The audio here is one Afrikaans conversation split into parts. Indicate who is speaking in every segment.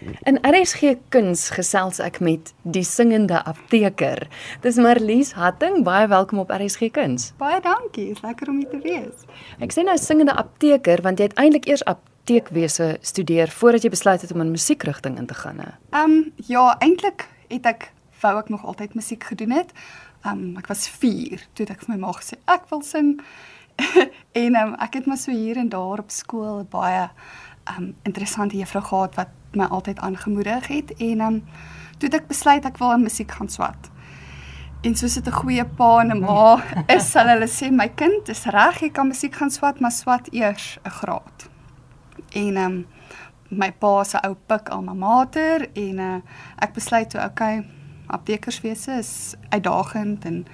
Speaker 1: In RSG Kuns gesels ek met die singende apteker. Dis Marlies Hatting, baie welkom op RSG Kuns.
Speaker 2: Baie dankie, is lekker om hier te wees.
Speaker 1: Ek sê nou singende apteker want jy het eintlik eers apteekwese studeer voordat jy besluit het om in musiekrigting in te gaan.
Speaker 2: Ehm um, ja, eintlik het ek wou ek nog altyd musiek gedoen het. Ehm um, ek was 4 toe ek vir my ma gesê ek wil sing. en um, ek het maar so hier en daar op skool baie um, interessante juffrou gehad wat my altyd aangemoedig het en um, toe het ek besluit ek wil aan musiek gaan swat. En soos dit 'n goeie pa en 'n ma is, sal hulle sê my kind is reg, jy kan musiek gaan swat, maar swat eers 'n graad. En um, my pa se ou pik alma mater en uh, ek besluit toe okay, aptekerswese is uitdagend en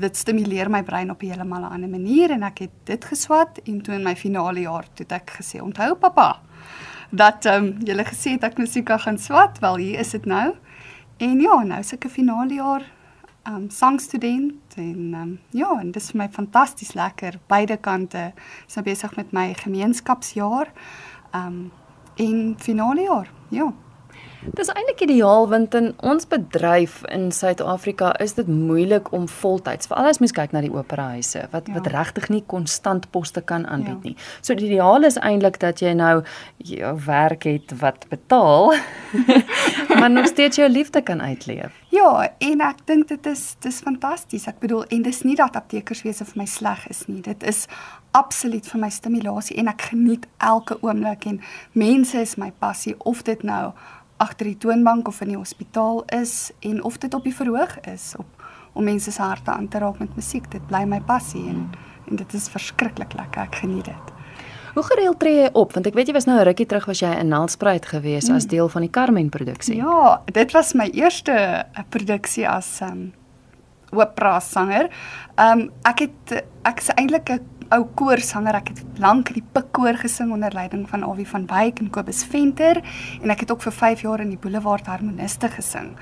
Speaker 2: dit stimuleer my brein op 'n heeltemal ander manier en ek het dit geswat en toe in my finale jaar toe het ek gesê onthou pappa dat ehm um, julle gesê het ek musiek gaan swat, wel hier is dit nou. En ja, nou 'n finale jaar ehm um, sangstudent en ehm um, ja, en dit is vir my fantasties lekker. Beide kante is nou besig met my gemeenskapsjaar. Ehm um, en finale jaar. Ja.
Speaker 1: Dis eintlik ideaal want in ons bedryf in Suid-Afrika is dit moeilik om voltyds, veral as mens kyk na die operahuise wat ja. wat regtig nie konstant poste kan aanbied ja. nie. So die ideaal is eintlik dat jy nou jou werk het wat betaal, maar nog steeds jou liefde kan uitleef.
Speaker 2: Ja, en ek dink dit is dis fantasties. Ek bedoel en dis nie dat aptekerswese vir my sleg is nie. Dit is absoluut vir my stimulasie en ek geniet elke oomblik en mense is my passie of dit nou agter die toonbank of in die hospitaal is en of dit op die verhoog is op om mense se harte aan te raak met musiek. Dit bly my passie en en dit is verskriklik lekker. Ek geniet dit.
Speaker 1: Hoe gereeld tree jy op? Want ek weet jy was nou 'n rukkie terug was jy in Nelspruit gewees mm. as deel van die Carmen produksie.
Speaker 2: Ja, dit was my eerste eh, produksie as 'n um, opera sanger. Um ek het ek is eintlik 'n ou koorsanger. Ek het lank in die Pikkoor gesing onder leiding van Awie van Wyk en Kobus Venter en ek het ook vir 5 jaar in die Boulevard Harmoniste gesing.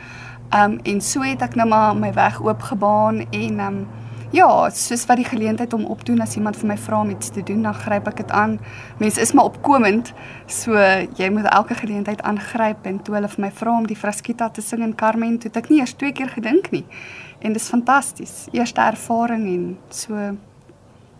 Speaker 2: Um en so het ek nou maar my weg oopgebaan en um ja, soos wat die geleentheid om opdoen as iemand vir my vra om iets te doen, dan gryp ek dit aan. Mense is maar opkomend, so jy moet elke geleentheid aangryp en toe hulle vir my vra om die Frasquita te sing in Carmen, toe ek nie eers twee keer gedink nie. En dit is fantasties. Eerste ervaring en so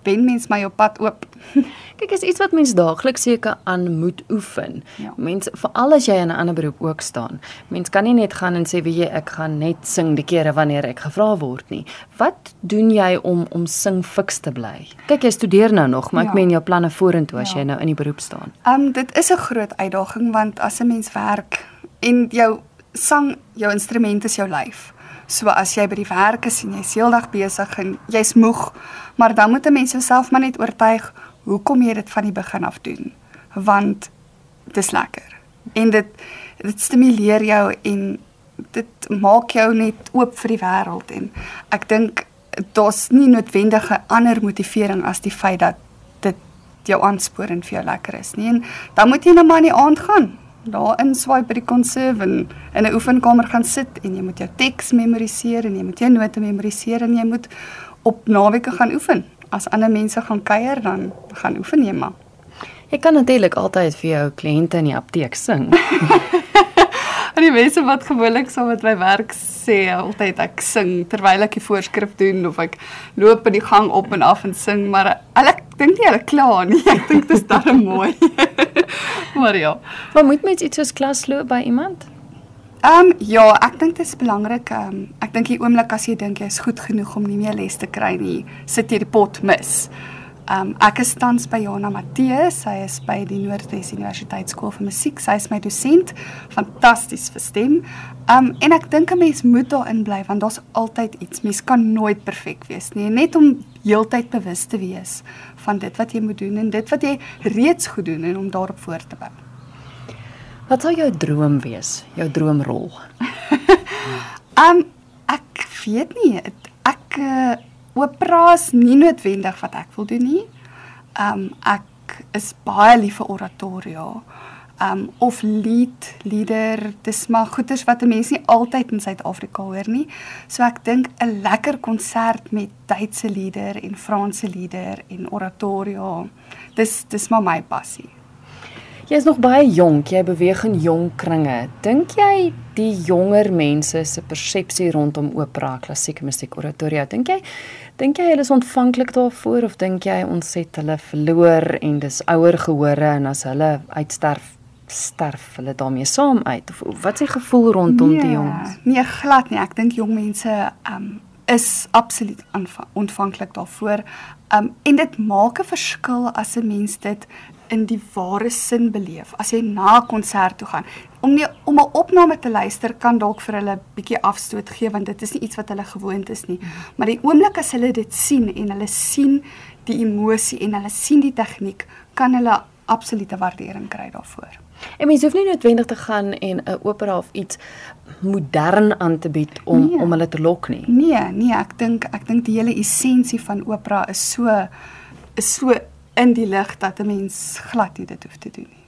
Speaker 2: wen mens my op pad oop.
Speaker 1: Kyk, is iets wat mens daagliks seker aan moet oefen. Ja. Mens veral as jy in 'n ander beroep ook staan. Mens kan nie net gaan en sê wie jy ek gaan net sing die kere wanneer ek gevra word nie. Wat doen jy om om sing fiks te bly? Kyk, jy studeer nou nog, maar ja. ek meen jou planne vorentoe as ja. jy nou in die beroep staan.
Speaker 2: Ehm um, dit is 'n groot uitdaging want as 'n mens werk en jou sang, jou instrument is jou lyf. So as jy by die werk is en jy's heeldag besig en jy's moeg, maar dan moet 'n mens jouself maar net oortuig hoekom jy dit van die begin af doen, want dit is lekker. En dit dit stimuleer jou en dit maak jou net oop vir die wêreld en ek dink daar's nie noodwendige ander motivering as die feit dat dit jou aanspoor en vir jou lekker is nie. En dan moet jy net maar in die aand gaan daar in swaai by die konserve en in 'n oefenkamer gaan sit en jy moet jou teks memoriseer en jy moet jou note memoriseer en jy moet op naweke gaan oefen. As ander mense gaan kuier dan gaan oefen jy maar.
Speaker 1: Jy kan natuurlik altyd vir jou kliënte in die apteek sing.
Speaker 2: En die mense wat gewoonlik saam met my werk sê altyd ek sing terwyl ek die voorskrif doen of ek loop in die gang op en af en sing, maar hulle dink nie hulle kla nie. Ek dink dit is darem mooi. maar ja.
Speaker 1: Maar moet mens iets soos klas loop by iemand?
Speaker 2: Ehm um, ja, ek dink dit is belangrik. Ehm um, ek dink die oomblik as jy dink jy is goed genoeg om nie meer les te kry nie, sit jy die pot mis. Ehm um, ek is tans by Jana Matthee, sy is by die Noordwes Universiteit Skool vir Musiek. Sy is my dosent. Fantasties vir stem. Ehm um, en ek dink 'n mens moet daarin bly want daar's altyd iets. Mens kan nooit perfek wees nie. Net om heeltyd bewus te wees van dit wat jy moet doen en dit wat jy reeds goed doen en om daarop voort te bou.
Speaker 1: Wat sou jou droom wees? Jou droomrol?
Speaker 2: um ek weet nie. Ek uh, operas nie noodwendig wat ek wil doen nie. Um ek is baie lief vir oratorio um of lied, lieder, dis maar goeters wat 'n mens nie altyd in Suid-Afrika hoor nie. So ek dink 'n lekker konsert met Duitse lieder en Franse lieder en oratorio. Dis dis maar my passie.
Speaker 1: Jy's nog baie jonk, jy beweeg in jong kringe. Dink jy die jonger mense se persepsie rondom opera, klassieke musiek, oratorio, dink jy dink jy hulle is ontvanklik daarvoor of dink jy ons het hulle verloor en dis ouer gehore en as hulle uitsterf sterf hulle daarmee saam uit of wat is die gevoel rondom nee, die jongs?
Speaker 2: Nee, glad nie. Ek dink jong mense um is absoluut ontvanklik daarvoor. Um en dit maak 'n verskil as 'n mens dit in die ware sin beleef. As jy na 'n konsert toe gaan, om nie om 'n opname te luister kan dalk vir hulle bietjie afstoot gee want dit is nie iets wat hulle gewoond is nie. Maar die oomblik as hulle dit sien en hulle sien die emosie en hulle sien die tegniek, kan hulle absolute waardering kry daarvoor.
Speaker 1: En mens hoef nie noodwendig te gaan en 'n opera of iets modern aan te bied om nee. om hulle te lok nie.
Speaker 2: Nee, nee, ek dink ek dink die hele essensie van opera is so is so in die lig dat 'n mens glad nie dit hoef te doen nie.